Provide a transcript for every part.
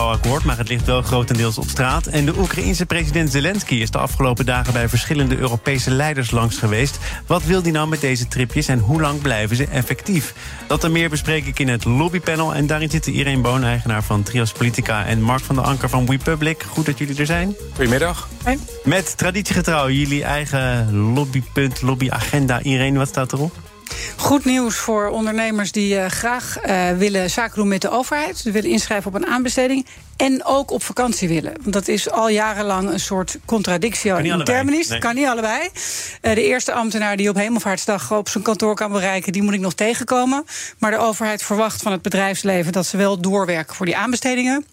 akkoord, maar het ligt wel grotendeels op straat. En de Oekraïense president Zelensky is de afgelopen dagen bij verschillende Europese leiders langs geweest. Wat wil hij nou met deze tripjes en hoe lang blijven ze effectief? Dat en meer bespreek ik in het lobbypanel. En daarin zitten Irene Boon, eigenaar van Trios Politica, en Mark van der Anker van WePublic. Goed dat jullie er zijn. Goedemiddag. Hey. Met traditiegetrouw jullie eigen lobbypunt, lobbyagenda. Irene, wat staat erop? Goed nieuws voor ondernemers die uh, graag uh, willen zaken doen met de overheid. Ze willen inschrijven op een aanbesteding. En ook op vakantie willen. Want dat is al jarenlang een soort contradictio in terminis. Nee. Kan niet allebei. Uh, de eerste ambtenaar die op Hemelvaartsdag op zijn kantoor kan bereiken, die moet ik nog tegenkomen. Maar de overheid verwacht van het bedrijfsleven dat ze wel doorwerken voor die aanbestedingen.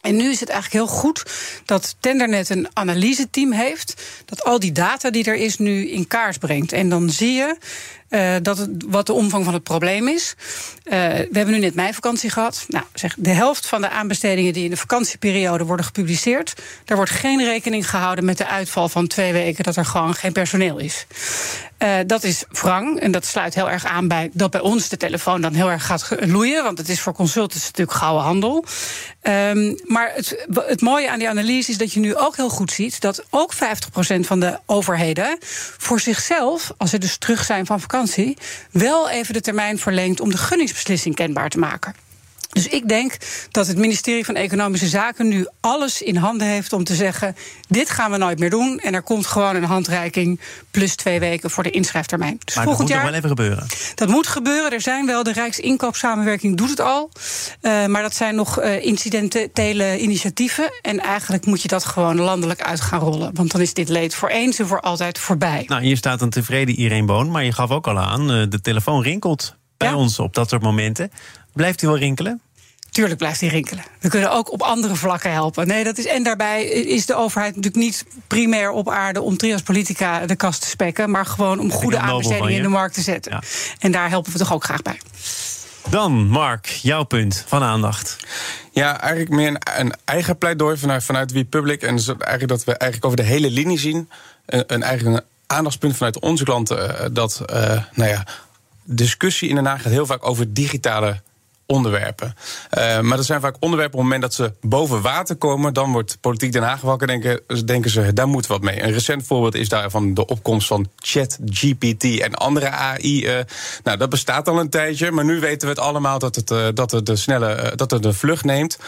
En nu is het eigenlijk heel goed dat Tendernet een analyseteam heeft. Dat al die data die er is nu in kaart brengt. En dan zie je uh, dat wat de omvang van het probleem is. Uh, we hebben nu net meivakantie gehad. Nou, zeg, de helft van de aanbestedingen die in de vakantieperiode worden gepubliceerd, daar wordt geen rekening gehouden met de uitval van twee weken dat er gewoon geen personeel is. Uh, dat is wrang en dat sluit heel erg aan bij dat bij ons de telefoon dan heel erg gaat loeien, want het is voor consultants natuurlijk gouden handel. Um, maar het, het mooie aan die analyse is dat je nu ook heel goed ziet dat ook 50% van de overheden voor zichzelf, als ze dus terug zijn van vakantie, wel even de termijn verlengt om de gunningsbeslissing kenbaar te maken. Dus ik denk dat het ministerie van Economische Zaken nu alles in handen heeft om te zeggen: dit gaan we nooit meer doen. En er komt gewoon een handreiking plus twee weken voor de inschrijftermijn. Dus maar volgend dat moet jaar, wel even gebeuren. Dat moet gebeuren. Er zijn wel, de Rijksinkoopsamenwerking doet het al. Uh, maar dat zijn nog uh, incidentele initiatieven. En eigenlijk moet je dat gewoon landelijk uit gaan rollen. Want dan is dit leed voor eens en voor altijd voorbij. Nou, hier staat een tevreden Irene Boon. Maar je gaf ook al aan, uh, de telefoon rinkelt bij ja? ons op dat soort momenten. Blijft hij wel rinkelen? Tuurlijk blijft hij rinkelen. We kunnen ook op andere vlakken helpen. Nee, dat is, en daarbij is de overheid natuurlijk niet primair op aarde om trias politica de kast te spekken, maar gewoon om goede aanbestedingen in de markt te zetten. Ja. En daar helpen we toch ook graag bij. Dan, Mark, jouw punt van aandacht. Ja, eigenlijk meer een, een eigen pleidooi vanuit, vanuit Wie Public. En dus eigenlijk dat we eigenlijk over de hele linie zien. Een, een eigenlijk een aandachtspunt vanuit onze klanten. Uh, dat, uh, nou ja, discussie in Den Haag gaat heel vaak over digitale onderwerpen. Uh, maar dat zijn vaak onderwerpen op het moment dat ze boven water komen. Dan wordt politiek Den Haag wakker. Denken, denken ze, daar moet wat mee. Een recent voorbeeld is daarvan de opkomst van ChatGPT en andere AI. Uh, nou, dat bestaat al een tijdje. Maar nu weten we het allemaal dat het, uh, dat het de snelle, dat het de vlucht neemt.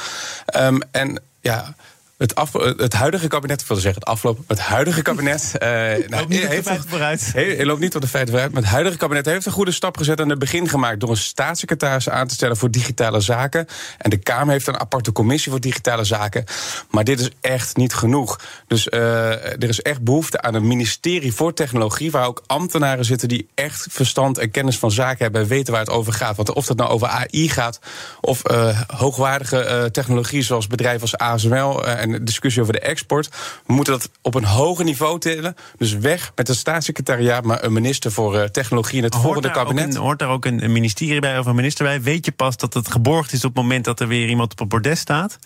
Um, en ja. Het, af, het, huidige kabinet, ik wil zeggen het afgelopen, het huidige kabinet. Uh, nou, niet heeft de vooruit. He, loopt niet op de feiten vooruit. Maar het huidige kabinet heeft een goede stap gezet aan het begin gemaakt. door een staatssecretaris aan te stellen voor digitale zaken. En de Kamer heeft een aparte commissie voor digitale zaken. Maar dit is echt niet genoeg. Dus uh, er is echt behoefte aan een ministerie voor technologie. waar ook ambtenaren zitten die echt verstand en kennis van zaken hebben. en weten waar het over gaat. Want of dat nou over AI gaat. of uh, hoogwaardige technologie zoals bedrijven als ASML. en en discussie over de export. We moeten dat op een hoger niveau tillen. Dus weg met een staatssecretariaat, maar een minister voor uh, technologie in het hoort volgende kabinet. Een, hoort daar ook een, ministerie bij of een minister bij? Weet je pas dat het geborgd is op het moment dat er weer iemand op het bordes staat?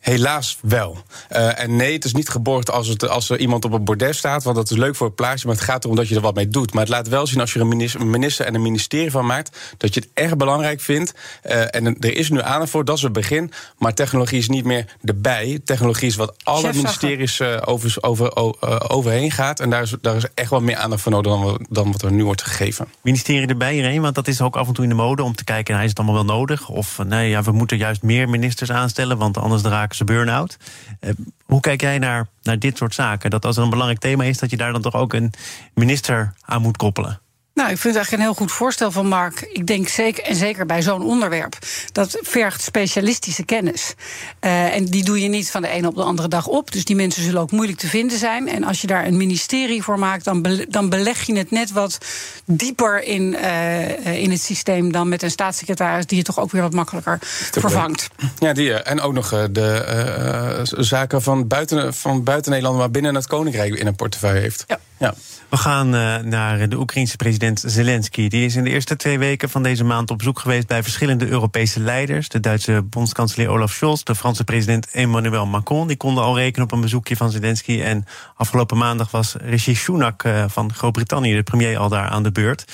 Helaas wel. Uh, en nee, het is niet geborgd als, het, als er iemand op een bordes staat, want dat is leuk voor het plaatje, maar het gaat erom dat je er wat mee doet. Maar het laat wel zien als je er een minister, en een ministerie van maakt, dat je het erg belangrijk vindt. Uh, en er is nu aandacht voor, dat is het begin. Maar technologie is niet meer de bij. Technologie is wat alle ministeries uh, over, over, overheen gaat. En daar is, daar is echt wel meer aandacht voor nodig dan, dan wat er nu wordt gegeven. Ministerie erbij hierheen, want dat is ook af en toe in de mode om te kijken, nou, is het allemaal wel nodig? Of nee, ja, we moeten juist meer ministers aanstellen, want anders raken ze burn-out. Uh, hoe kijk jij naar, naar dit soort zaken? Dat als er een belangrijk thema is, dat je daar dan toch ook een minister aan moet koppelen? Nou, ik vind het eigenlijk een heel goed voorstel van Mark. Ik denk zeker, en zeker bij zo'n onderwerp, dat vergt specialistische kennis. Uh, en die doe je niet van de ene op de andere dag op. Dus die mensen zullen ook moeilijk te vinden zijn. En als je daar een ministerie voor maakt, dan, be, dan beleg je het net wat dieper in, uh, in het systeem dan met een staatssecretaris, die je toch ook weer wat makkelijker vervangt. Ja, die, en ook nog de uh, zaken van buiten, van buiten Nederland, maar binnen het Koninkrijk in een portefeuille heeft. Ja. Ja. We gaan uh, naar de Oekraïense president Zelensky. Die is in de eerste twee weken van deze maand op bezoek geweest bij verschillende Europese leiders. De Duitse bondskanselier Olaf Scholz, de Franse president Emmanuel Macron. Die konden al rekenen op een bezoekje van Zelensky. En afgelopen maandag was Rishi Sunak uh, van Groot-Brittannië, de premier, al daar aan de beurt.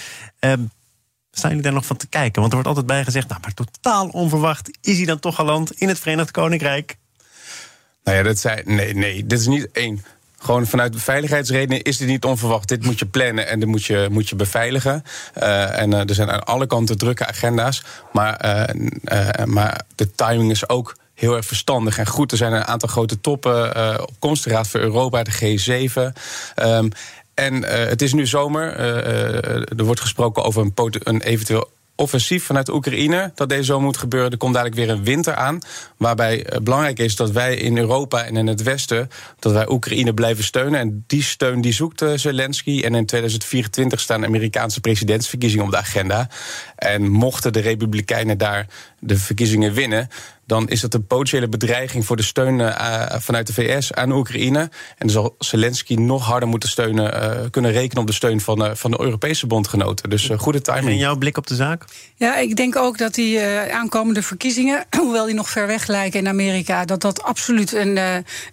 Uh, staan jullie daar nog van te kijken? Want er wordt altijd bij gezegd, nou, maar totaal onverwacht is hij dan toch geland in het Verenigd Koninkrijk. Nou ja, dat zei. Nee, nee, dit is niet één. Gewoon vanuit veiligheidsredenen is dit niet onverwacht. Dit moet je plannen en dit moet je, moet je beveiligen. Uh, en uh, er zijn aan alle kanten drukke agenda's. Maar, uh, maar de timing is ook heel erg verstandig en goed. Er zijn een aantal grote toppen op komst. Voor Europa, de G7. Um, ehm, en het is nu zomer. er wordt gesproken over een, een eventueel offensief vanuit Oekraïne dat deze zomer moet gebeuren. Er komt dadelijk weer een winter aan. Waarbij uh, belangrijk is dat wij in Europa en in het Westen... dat wij Oekraïne blijven steunen. En die steun die zoekt uh, Zelensky. En in 2024 staan Amerikaanse presidentsverkiezingen op de agenda. En mochten de Republikeinen daar de verkiezingen winnen dan is dat een potentiële bedreiging voor de steun uh, vanuit de VS aan Oekraïne. En dan zal Zelensky nog harder moeten steunen, uh, kunnen rekenen op de steun van, uh, van de Europese bondgenoten. Dus goede timing. En jouw blik op de zaak? Ja, ik denk ook dat die aankomende verkiezingen, hoewel die nog ver weg lijken in Amerika, dat dat absoluut een,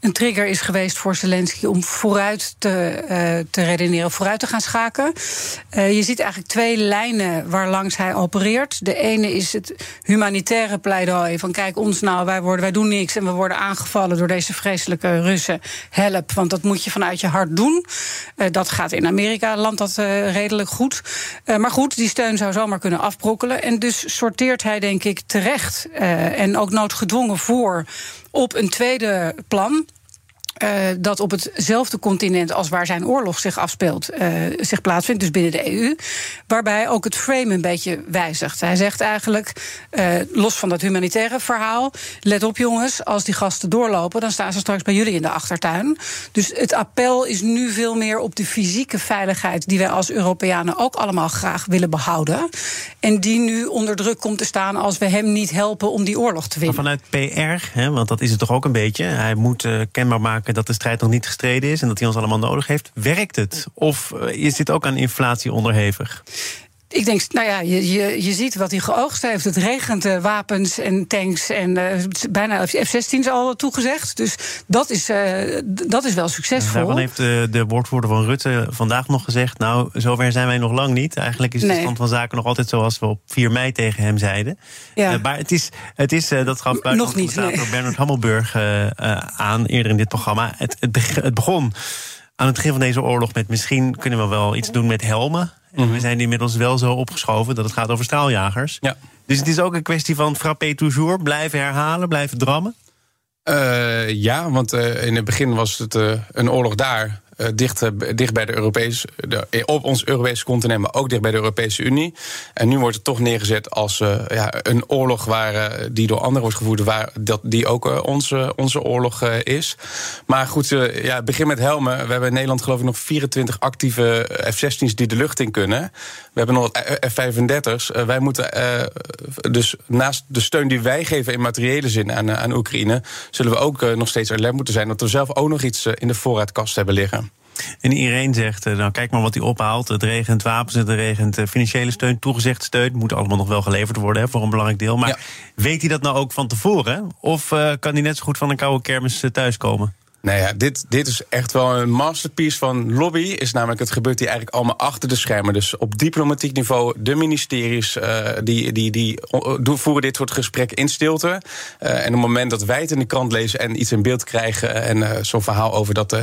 een trigger is geweest voor Zelensky om vooruit te, te redeneren, vooruit te gaan schaken. je ziet eigenlijk twee lijnen waar langs hij opereert. De ene is het humanitaire pleidooi van kijk, ons nou, wij, worden, wij doen niks en we worden aangevallen door deze vreselijke Russen. Help, want dat moet je vanuit je hart doen. Uh, dat gaat in Amerika, landt dat uh, redelijk goed. Uh, maar goed, die steun zou zomaar kunnen afbrokkelen. En dus sorteert hij, denk ik, terecht en ook noodgedwongen voor op een tweede plan. Uh, dat op hetzelfde continent als waar zijn oorlog zich afspeelt, uh, zich plaatsvindt, dus binnen de EU. Waarbij ook het frame een beetje wijzigt. Hij zegt eigenlijk, uh, los van dat humanitaire verhaal, let op jongens, als die gasten doorlopen, dan staan ze straks bij jullie in de achtertuin. Dus het appel is nu veel meer op de fysieke veiligheid, die wij als Europeanen ook allemaal graag willen behouden. En die nu onder druk komt te staan als we hem niet helpen om die oorlog te winnen. Maar vanuit PR, hè, want dat is het toch ook een beetje. Hij moet kenbaar maken dat de strijd nog niet gestreden is en dat hij ons allemaal nodig heeft. Werkt het? Of eh, is dit ook aan inflatie onderhevig? Ik denk, nou ja, je, je, je ziet wat hij geoogst heeft. Het regent uh, wapens en tanks en uh, bijna F-16's al toegezegd. Dus dat is, uh, dat is wel succesvol. Daarvan heeft de, de woordvoerder van Rutte vandaag nog gezegd... nou, zover zijn wij nog lang niet. Eigenlijk is de stand van zaken nog altijd zoals we op 4 mei tegen hem zeiden. Ja. maar het is, het is dat gaf nog niet, nee. Bernard Hammelburg aan eerder in dit programma. Het, het, het begon aan het begin van deze oorlog met misschien kunnen we wel iets doen met helmen. En we zijn inmiddels wel zo opgeschoven dat het gaat over straaljagers. Ja. Dus het is ook een kwestie van frappé toujours, blijven herhalen, blijven drammen? Uh, ja, want uh, in het begin was het uh, een oorlog daar. Uh, dicht, uh, dicht bij de Europese, de, eh, op ons Europese continent, maar ook dicht bij de Europese Unie. En nu wordt het toch neergezet als ja, een oorlog waar, die door anderen wordt gevoerd, waar dat, die ook onze, onze oorlog is. Maar goed, ja, begin met helmen. We hebben in Nederland geloof ik nog 24 actieve F-16's die de lucht in kunnen. We hebben nog F-35's. wij moeten dus naast de steun die wij geven in materiële zin aan, aan Oekraïne, zullen we ook nog steeds alert moeten zijn dat we zelf ook nog iets in de voorraadkast hebben liggen. En iedereen zegt, eh, nou kijk maar wat hij ophaalt. Het regent wapens, het regent eh, financiële steun, toegezegd steun. Moet allemaal nog wel geleverd worden hè, voor een belangrijk deel. Maar weet hij dat nou ook van tevoren? Of uh, kan hij net zo goed van een koude kermis thuiskomen? Nou ja, dit, dit is echt wel een masterpiece van lobby. Is namelijk, het gebeurt hier eigenlijk allemaal achter de schermen. Dus op diplomatiek niveau, de ministeries uh, die, die, die voeren dit soort gesprekken in stilte. Uh, en op het moment dat wij het in de krant lezen en iets in beeld krijgen. en uh, zo'n verhaal over dat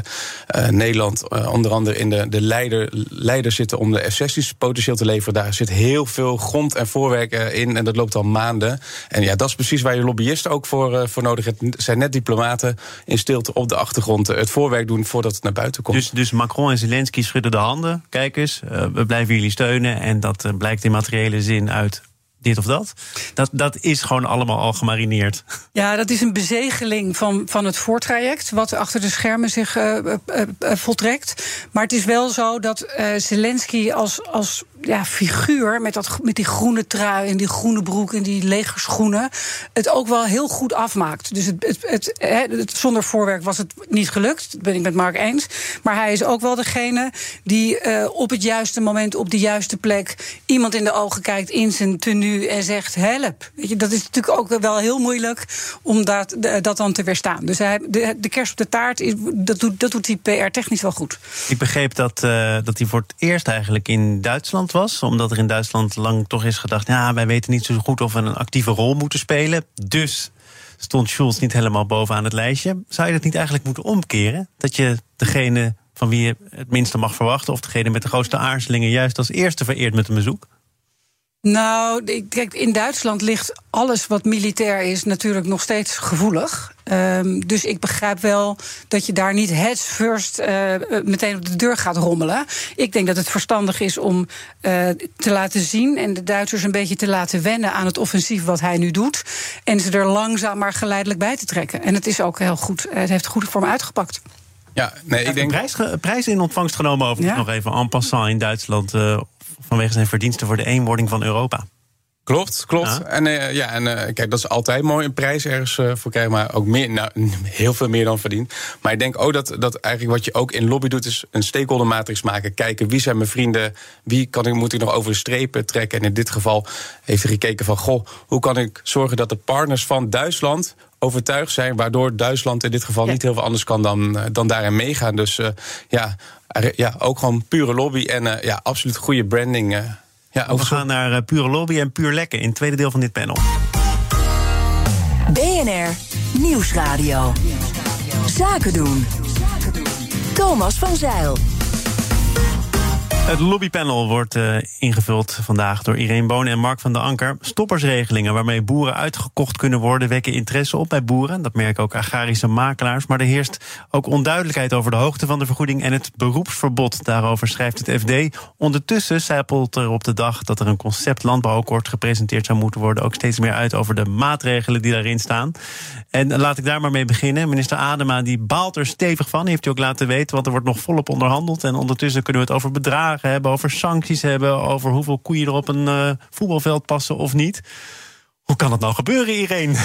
Nederland onder andere in de, de leider, leider zitten om de F-16's potentieel te leveren. Daar zit heel veel grond en voorwerk in. En dat loopt al maanden. En ja, dat is precies waar je lobbyisten ook voor, voor nodig hebt. Zijn net diplomaten in stilte op de achtergrond achtergrond het voorwerk doen voordat het naar buiten komt. Dus, dus Macron en Zelensky schudden de handen. Kijk eens, uh, we blijven jullie steunen. En dat uh, blijkt in materiële zin uit dit of dat. Dat, dat is gewoon allemaal al gemarineerd. Ja, dat is een bezegeling van, van het voortraject, wat achter de schermen zich uh, uh, uh, voltrekt. Maar het is wel zo dat Zelensky als, als ja, figuur met, dat, met die groene trui en die groene broek en die legerschoenen het ook wel heel goed afmaakt. Dus het, het, zonder voorwerk was het niet gelukt. Dat ben ik met Mark eens. Maar hij is ook wel degene die uh, op het juiste moment, op de juiste plek, iemand in de ogen kijkt in zijn tenue en zegt: help. Weet je, dat is natuurlijk ook wel heel moeilijk om dat, dat dan te weerstaan. Dus hij, de, de kerst op de taart, is, dat, doet, dat doet hij PR-technisch wel goed. Ik begreep dat, uh, dat hij voor het eerst eigenlijk in Duitsland was. Omdat er in Duitsland lang toch is gedacht: ja, wij weten niet zo goed of we een actieve rol moeten spelen. Dus stond Schulz niet helemaal bovenaan het lijstje. Zou je dat niet eigenlijk moeten omkeren? Dat je degene van wie je het minste mag verwachten, of degene met de grootste aarzelingen, juist als eerste vereert met een bezoek? Nou, kijk, in Duitsland ligt alles wat militair is natuurlijk nog steeds gevoelig. Um, dus ik begrijp wel dat je daar niet heads first uh, meteen op de deur gaat rommelen. Ik denk dat het verstandig is om uh, te laten zien en de Duitsers een beetje te laten wennen aan het offensief wat hij nu doet. En ze er langzaam maar geleidelijk bij te trekken. En het is ook heel goed. Het heeft goed voor me uitgepakt. Ja, nee, ik denk. Prijs, prijs in ontvangst genomen over ja? nog even en passant in Duitsland. Uh, vanwege zijn verdiensten voor de eenwording van Europa. Klopt, klopt. En, uh, ja, en uh, kijk, dat is altijd mooi een prijs ergens uh, voor krijgen, maar ook meer, nou, heel veel meer dan verdiend. Maar ik denk ook dat, dat eigenlijk wat je ook in lobby doet, is een stakeholder matrix maken. Kijken wie zijn mijn vrienden, wie kan ik, moet ik nog over de strepen trekken. En in dit geval heeft hij gekeken van, goh, hoe kan ik zorgen dat de partners van Duitsland overtuigd zijn, waardoor Duitsland in dit geval ja. niet heel veel anders kan dan, dan daarin meegaan. Dus ja, ja, ook gewoon pure lobby en ja, absoluut goede branding. Ja, we gaan naar uh, pure lobby en puur lekken in het tweede deel van dit panel. BNR Nieuwsradio. Zaken doen. Thomas van Zeil. Het lobbypanel wordt uh, ingevuld vandaag door Irene Boon en Mark van der Anker. Stoppersregelingen waarmee boeren uitgekocht kunnen worden, wekken interesse op bij boeren. Dat merken ook agrarische makelaars. Maar er heerst ook onduidelijkheid over de hoogte van de vergoeding en het beroepsverbod. Daarover schrijft het FD. Ondertussen zijpelt er op de dag dat er een concept landbouwakkoord gepresenteerd zou moeten worden. Ook steeds meer uit over de maatregelen die daarin staan. En laat ik daar maar mee beginnen. Minister Adema die baalt er stevig van, heeft u ook laten weten, want er wordt nog volop onderhandeld. En ondertussen kunnen we het over bedragen hebben, over sancties hebben, over hoeveel koeien er op een uh, voetbalveld passen of niet. Hoe kan het nou gebeuren, Irene?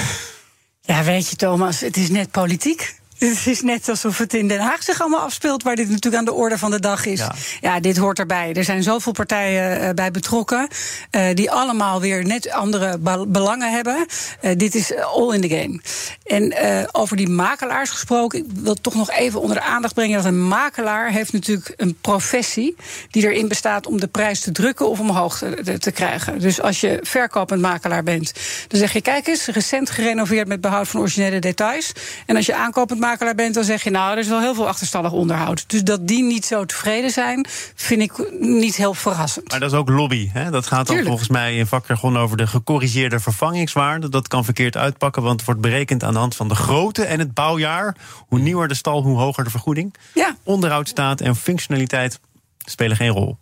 Ja, weet je, Thomas, het is net politiek. Het is net alsof het in Den Haag zich allemaal afspeelt, waar dit natuurlijk aan de orde van de dag is. Ja, dit hoort erbij. Er zijn zoveel partijen uh, bij betrokken, uh, die allemaal weer net andere belangen hebben. Uh, dit is all in the game. En over die makelaars gesproken, ik wil toch nog even onder de aandacht brengen dat een makelaar heeft natuurlijk een professie die erin bestaat om de prijs te drukken of omhoog te, te krijgen. Dus als je verkopend makelaar bent, dan zeg je: kijk eens, recent gerenoveerd met behoud van originele details. En als je aankopend makelaar bent, dan zeg je nou, er is wel heel veel achterstallig onderhoud. Dus dat die niet zo tevreden zijn, vind ik niet heel verrassend. Maar dat is ook lobby. Hè? Dat gaat dan Tuurlijk. volgens mij in vakjargon over de gecorrigeerde vervangingswaarde. Dat kan verkeerd uitpakken, want het wordt berekend aan de hand van de grootte en het bouwjaar. Hoe nieuwer de stal, hoe hoger de vergoeding. Ja. Onderhoud staat en functionaliteit spelen geen rol.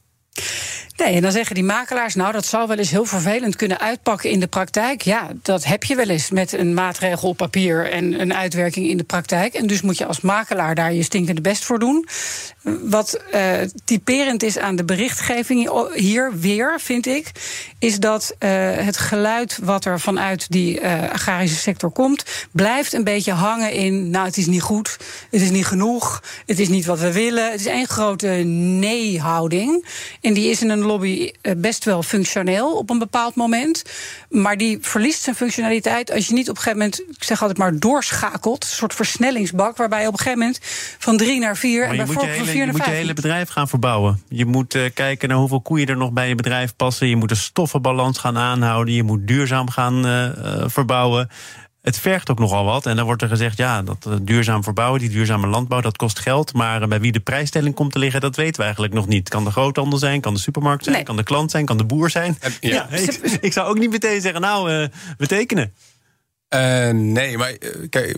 Nee, en dan zeggen die makelaars, nou, dat zou wel eens heel vervelend kunnen uitpakken in de praktijk. Ja, dat heb je wel eens met een maatregel op papier en een uitwerking in de praktijk. En dus moet je als makelaar daar je stinkende best voor doen. Wat uh, typerend is aan de berichtgeving hier weer, vind ik, is dat uh, het geluid wat er vanuit die uh, agrarische sector komt, blijft een beetje hangen in, nou, het is niet goed, het is niet genoeg, het is niet wat we willen. Het is één grote nee-houding. En die is in een lobby best wel functioneel op een bepaald moment. Maar die verliest zijn functionaliteit als je niet op een gegeven moment, ik zeg altijd maar, doorschakelt. Een soort versnellingsbak, waarbij je op een gegeven moment van drie naar vier en bijvoorbeeld je moet je hele bedrijf gaan verbouwen. Je moet uh, kijken naar hoeveel koeien er nog bij je bedrijf passen. Je moet de stoffenbalans gaan aanhouden. Je moet duurzaam gaan uh, uh, verbouwen het vergt ook nogal wat. En dan wordt er gezegd, ja, dat uh, duurzaam verbouwen, die duurzame landbouw, dat kost geld. Maar bij wie de prijsstelling komt te liggen, dat weten we eigenlijk nog niet. Kan de groothandel zijn, kan de supermarkt zijn, nee. kan de klant zijn, kan de boer zijn. Ja. ja ik, ik, zou ook niet meteen zeggen, nou, uh, we tekenen. Uh, nee, maar kijk,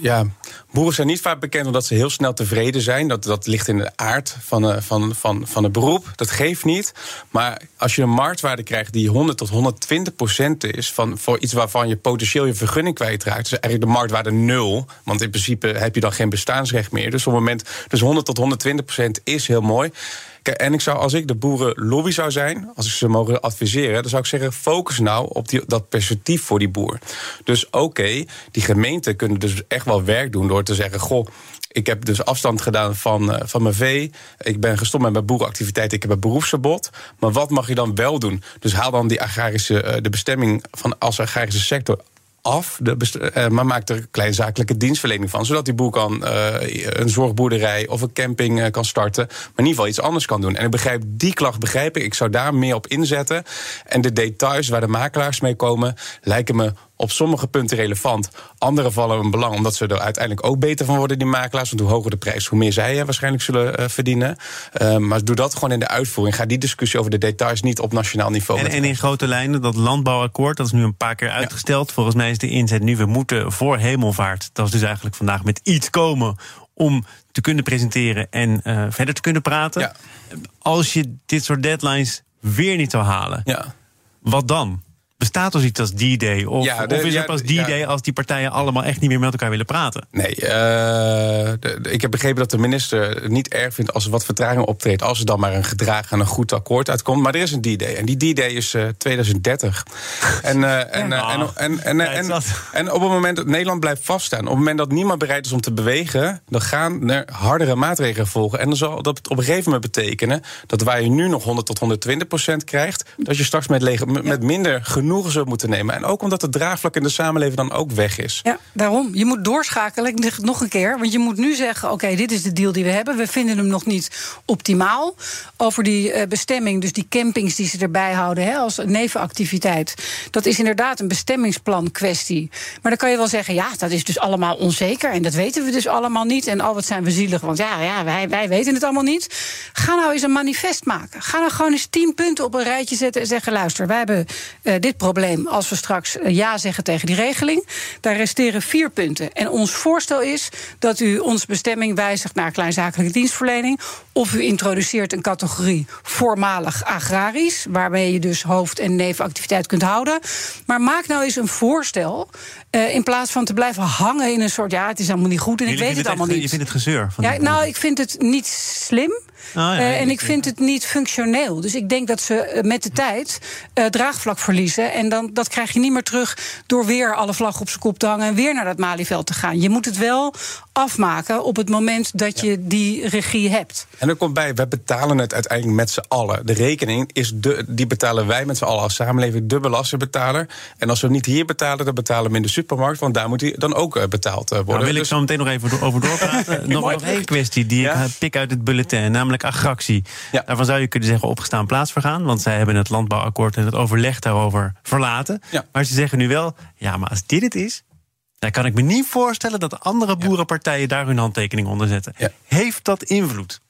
ja, boeren zijn niet vaak bekend omdat ze heel snel tevreden zijn. Dat, dat ligt in de aard van, uh, van, van, van het beroep. Dat geeft niet. Maar als je een marktwaarde krijgt die 100 tot 120 procent is... Van, voor iets waarvan je potentieel je vergunning kwijtraakt... dus eigenlijk de marktwaarde nul. Want in principe heb je dan geen bestaansrecht meer. Dus op het moment, dus 100 tot 120 procent is heel mooi. En ik zou, als ik de boerenlobby zou zijn, als ik ze mogen adviseren, dan zou ik zeggen: focus nou op die, dat perspectief voor die boer. Dus oké, die gemeenten kunnen dus echt wel werk doen door te zeggen: goh ik heb dus afstand gedaan van, uh, van mijn vee. Ik ben gestopt met mijn boerenactiviteit. Ik heb een beroepsverbod. Maar wat mag je dan wel doen? Dus haal dan die agrarische, uh, de bestemming van als agrarische sector af, de uh, maar maakt er kleinzakelijke dienstverlening van. Zodat die boer kan uh, een zorgboerderij of een camping kan starten. Maar in ieder geval iets anders kan doen. En ik begrijp, die klacht begrijp ik. Ik zou daar meer op inzetten. En de details waar de makelaars mee komen, lijken me op sommige punten relevant. Andere vallen een belang, omdat ze er uiteindelijk ook beter van worden, die makelaars. Want hoe hoger de prijs, hoe meer zij waarschijnlijk zullen uh, verdienen. Uh, maar doe dat gewoon in de uitvoering. Ga die discussie over de details niet op nationaal niveau. En, en in grote lijnen, dat landbouwakkoord, dat is nu een paar keer uitgesteld. Ja. Volgens mij is de inzet nu, we moeten voor hemelvaart. Dat is dus eigenlijk vandaag met iets komen om te kunnen presenteren en uh, verder te kunnen praten. Ja. Als je dit soort deadlines weer niet zou halen, ja. wat dan? Bestaat er zoiets als D-Day? Of, ja, de, of is ja, het pas D-Day ja. als die partijen allemaal echt niet meer met elkaar willen praten? Nee, uh, de, de, ik heb begrepen dat de minister het niet erg vindt als er wat vertraging optreedt. Als er dan maar een gedragen en een goed akkoord uitkomt. Maar er is een D-Day. En die D-Day is uh, 2030. en, uh, en, en, en, en, en, en, op het moment dat Nederland blijft vaststaan. Op het moment dat niemand bereid is om te bewegen. dan gaan er hardere maatregelen volgen. En dan zal dat op een gegeven moment betekenen. dat waar je nu nog 100 tot 120 procent krijgt. dat je straks met, lege, met minder genoeg genoegen moeten nemen. En ook omdat het draagvlak in de samenleving dan ook weg is. Ja, daarom. Je moet doorschakelen. Ik nog een keer. Want je moet nu zeggen: oké, dit is de deal die we hebben. We vinden hem nog niet optimaal. Over die uh, bestemming, dus die campings die ze erbij houden hè, als nevenactiviteit. Dat is inderdaad een bestemmingsplan kwestie. Maar dan kan je wel zeggen: ja, dat is dus allemaal onzeker. En dat weten we dus allemaal niet. En al wat zijn we zielig, want ja, ja wij, wij weten het allemaal niet. Ga nou eens een manifest maken. Ga nou gewoon eens tien punten op een rijtje zetten en zeggen: luister, wij hebben uh, dit probleem als we straks ja zeggen tegen die regeling. Daar resteren vier punten. En ons voorstel is dat u onze bestemming wijzigt naar kleinzakelijke dienstverlening. Of u introduceert een categorie voormalig agrarisch, waarmee je dus hoofd- en nevenactiviteit kunt houden. Maar maak nou eens een voorstel. Uh, in plaats van te blijven hangen in een soort. Ja, het is allemaal niet goed en ik weet het, het allemaal niet. Je vindt het gezeur. Van ja, nou, ik vind het niet slim. Oh, ja, uh, en ik vind het niet functioneel. Dus ik denk dat ze met de tijd uh, draagvlak verliezen. En dan, dat krijg je niet meer terug door weer alle vlag op zijn kop te hangen en weer naar dat Malieveld te gaan. Je moet het wel afmaken op het moment dat je die regie hebt. En er komt bij, we betalen het uiteindelijk met z'n allen. De rekening is de, die betalen wij met z'n allen als samenleving, de belastingbetaler. En als we niet hier betalen, dan betalen we in de supermarkt, want daar moet hij dan ook uh, betaald worden. Nou, wil ik dus... zo meteen nog even over doorpraten. nog, nog één kwestie die ja? ik pik uit het bulletin, namelijk agractie. Ja. Daarvan zou je kunnen zeggen opgestaan plaatsvergaan, want zij hebben het landbouwakkoord en het overleg daarover verlaten. Ja. Maar ze zeggen nu wel, ja, maar als dit het is, dan kan ik me niet voorstellen dat andere boerenpartijen daar hun handtekening onder zetten. Ja. Heeft dat invloed?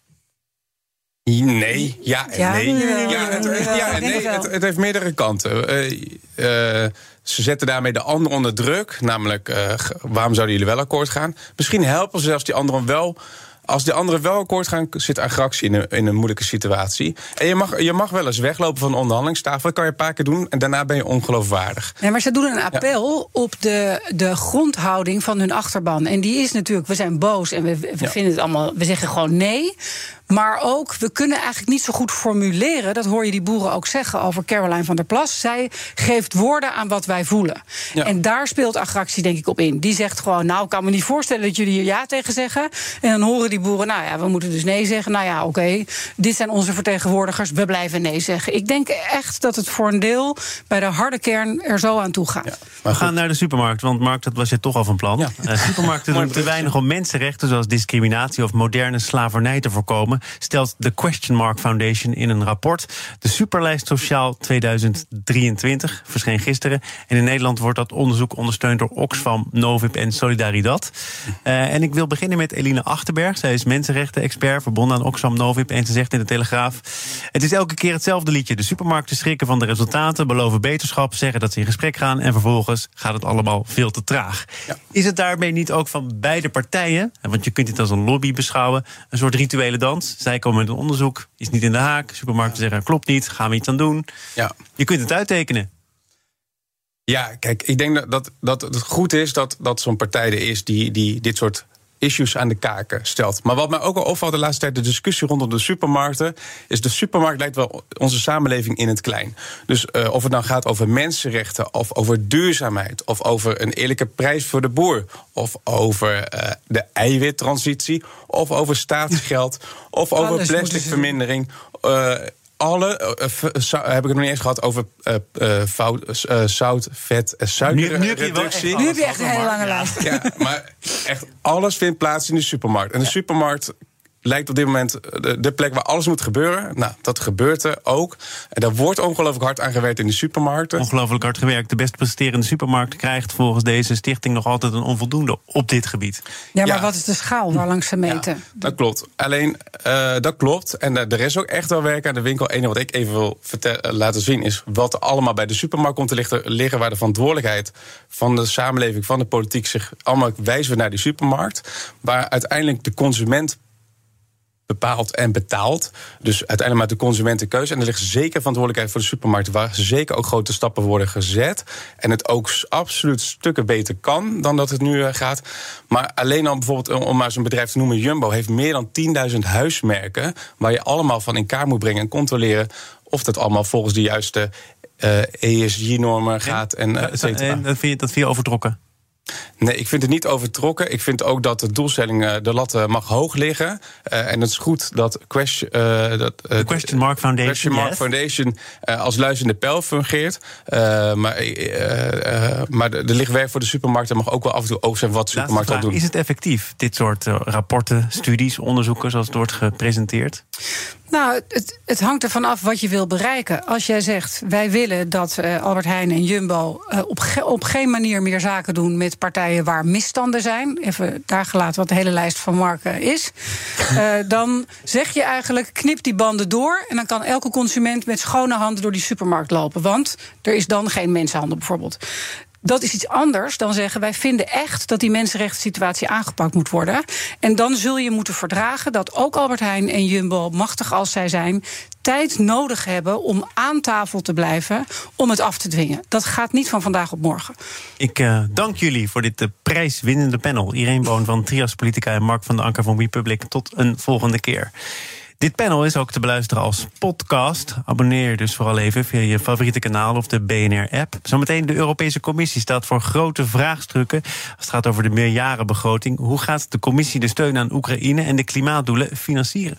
Nee, ja en nee. Ja, het, ja, nee het, het, heeft meerdere kanten. Uh, uh, ze zetten daarmee de anderen onder druk. Namelijk, uh, waarom zouden jullie wel akkoord gaan? Misschien helpen ze zelfs die anderen wel als de anderen wel akkoord gaan, zit agractie in een, in een moeilijke situatie. En je mag, je mag wel eens weglopen van de onderhandelingstafel. Dat kan je een paar keer doen en daarna ben je ongeloofwaardig. Nee, maar ze doen een appel op de, de grondhouding van hun achterban. En die is natuurlijk, we zijn boos en we, we vinden het allemaal, we zeggen gewoon nee. Maar ook, we kunnen eigenlijk niet zo goed formuleren. Dat hoor je die boeren ook zeggen over Caroline van der Plas. Zij geeft woorden aan wat wij voelen. Ja. En daar speelt Agractie denk ik op in. Die zegt gewoon, nou, ik kan me niet voorstellen dat jullie hier ja tegen zeggen. En dan horen die boeren, nou ja, we moeten dus nee zeggen. Nou ja, oké, okay, dit zijn onze vertegenwoordigers. We blijven nee zeggen. Ik denk echt dat het voor een deel bij de harde kern er zo aan toe gaat. Ja, we gaan naar de supermarkt, want Mark, dat was je toch al van plan. Ja. Uh, supermarkten doen te weinig om mensenrechten, zoals discriminatie of moderne slavernij te voorkomen stelt de Question Mark Foundation in een rapport. De Superlijst Sociaal 2023 verscheen gisteren. En in Nederland wordt dat onderzoek ondersteund door Oxfam, Novib en Solidaridad. Uh, en ik wil beginnen met Eline Achterberg. Zij is mensenrechten-expert verbonden aan Oxfam Novib. En ze zegt in de Telegraaf: Het is elke keer hetzelfde liedje. De supermarkten schrikken van de resultaten, beloven beterschap, zeggen dat ze in gesprek gaan. En vervolgens gaat het allemaal veel te traag. Ja. Is het daarmee niet ook van beide partijen, want je kunt dit als een lobby beschouwen, een soort rituele dans? Zij komen met een onderzoek, is niet in de haak. Supermarkten zeggen, klopt niet, gaan we iets aan doen. Ja. Je kunt het uittekenen. Ja, kijk, ik denk dat, dat, dat het goed is dat, dat zo'n partij er is die, die dit soort issues aan de kaken stelt. Maar wat mij ook al opvalt de laatste tijd, de discussie rondom de supermarkten, is de supermarkt lijkt wel onze samenleving in het klein. Dus uh, of het nou gaat over mensenrechten, of over duurzaamheid, of over een eerlijke prijs voor de boer, of over uh, de eiwittransitie, of over staatsgeld, of over plasticvermindering. Uh, alle, uh, heb ik het nog niet eens gehad over uh, fout, zout, vet en suikerreductie. Nu, heb je echt een hele lange lijst. Ja, maar echt alles vindt plaats in de supermarkt. En de supermarkt lijkt op dit moment de, de, plek waar alles moet gebeuren. Nou, dat gebeurt er ook. En daar wordt ongelooflijk hard aan gewerkt in de supermarkten. Ongelooflijk hard gewerkt. De best presterende supermarkt krijgt volgens deze stichting nog altijd een onvoldoende op dit gebied. Ja, maar wat is de schaal waar langs ze meten? dat klopt. Alleen, uh, dat klopt. En er is ook echt wel werk aan de winkel. Eén wat ik even wil laten zien is wat er allemaal bij de supermarkt komt te liggen, liggen waar de verantwoordelijkheid van de samenleving, van de politiek zich allemaal wijzen naar die supermarkt. Waar uiteindelijk de consument bepaald en betaald. Dus uiteindelijk maar de consumentenkeuze. En er ligt zeker verantwoordelijkheid voor de supermarkten... waar zeker ook grote stappen worden gezet. En het ook absoluut stukken beter kan dan dat het nu eh, gaat. Maar alleen al bijvoorbeeld, eh, om maar zo'n bedrijf te noemen... Jumbo heeft meer dan 10.000 huismerken... waar je allemaal van in kaart moet brengen en controleren... of dat allemaal volgens de juiste uh, eh, ESG-normen gaat. En, en dat, vind je, dat vind je overtrokken? Nee, ik vind het niet overtrokken. Ik vind ook dat de doelstelling, eh, de lat eh, mag hoog liggen. Uh, en het is goed dat, question, uh, dat de Question Mark Foundation, question Mark Foundation als luizende pijl fungeert. maar maar er ligt werk voor de supermarkten. mag ook wel af en toe oog zijn wat supermarkten doen. Is het effectief, dit soort rapporten, studies, onderzoeken zoals het wordt gepresenteerd? Nou, het, het, hangt ervan af wat je wil bereiken. Als jij zegt, wij willen dat uh, Albert Heijn en Jumbo uh, op, ge op geen manier meer zaken doen met partijen waar misstanden zijn. Even daar gelaten wat de hele lijst van marken is. Uh, dan zeg je eigenlijk, knip die banden door. En dan kan elke consument met schone handen door die supermarkt lopen. Want er is dan geen mensenhandel bijvoorbeeld. Dat is iets anders dan zeggen wij vinden echt dat die mensenrechten situatie aangepakt moet worden. En dan zul je moeten verdragen dat ook Albert Heijn en Jumbo, machtig als zij zijn, tijd nodig hebben om aan tafel te blijven om het af te dwingen. Dat gaat niet van vandaag op morgen. Ik uh, dank jullie voor dit uh, prijswinnende panel. Irene Boon van Trias Politica en Mark van de Anker van Republic. Tot een volgende keer. Dit panel is ook te beluisteren als podcast. Abonneer je dus vooral even via je favoriete kanaal of de BNR-app. Zometeen de Europese Commissie staat voor grote vraagstukken. Als het gaat over de meerjarenbegroting. Hoe gaat de Commissie de steun aan Oekraïne en de klimaatdoelen financieren?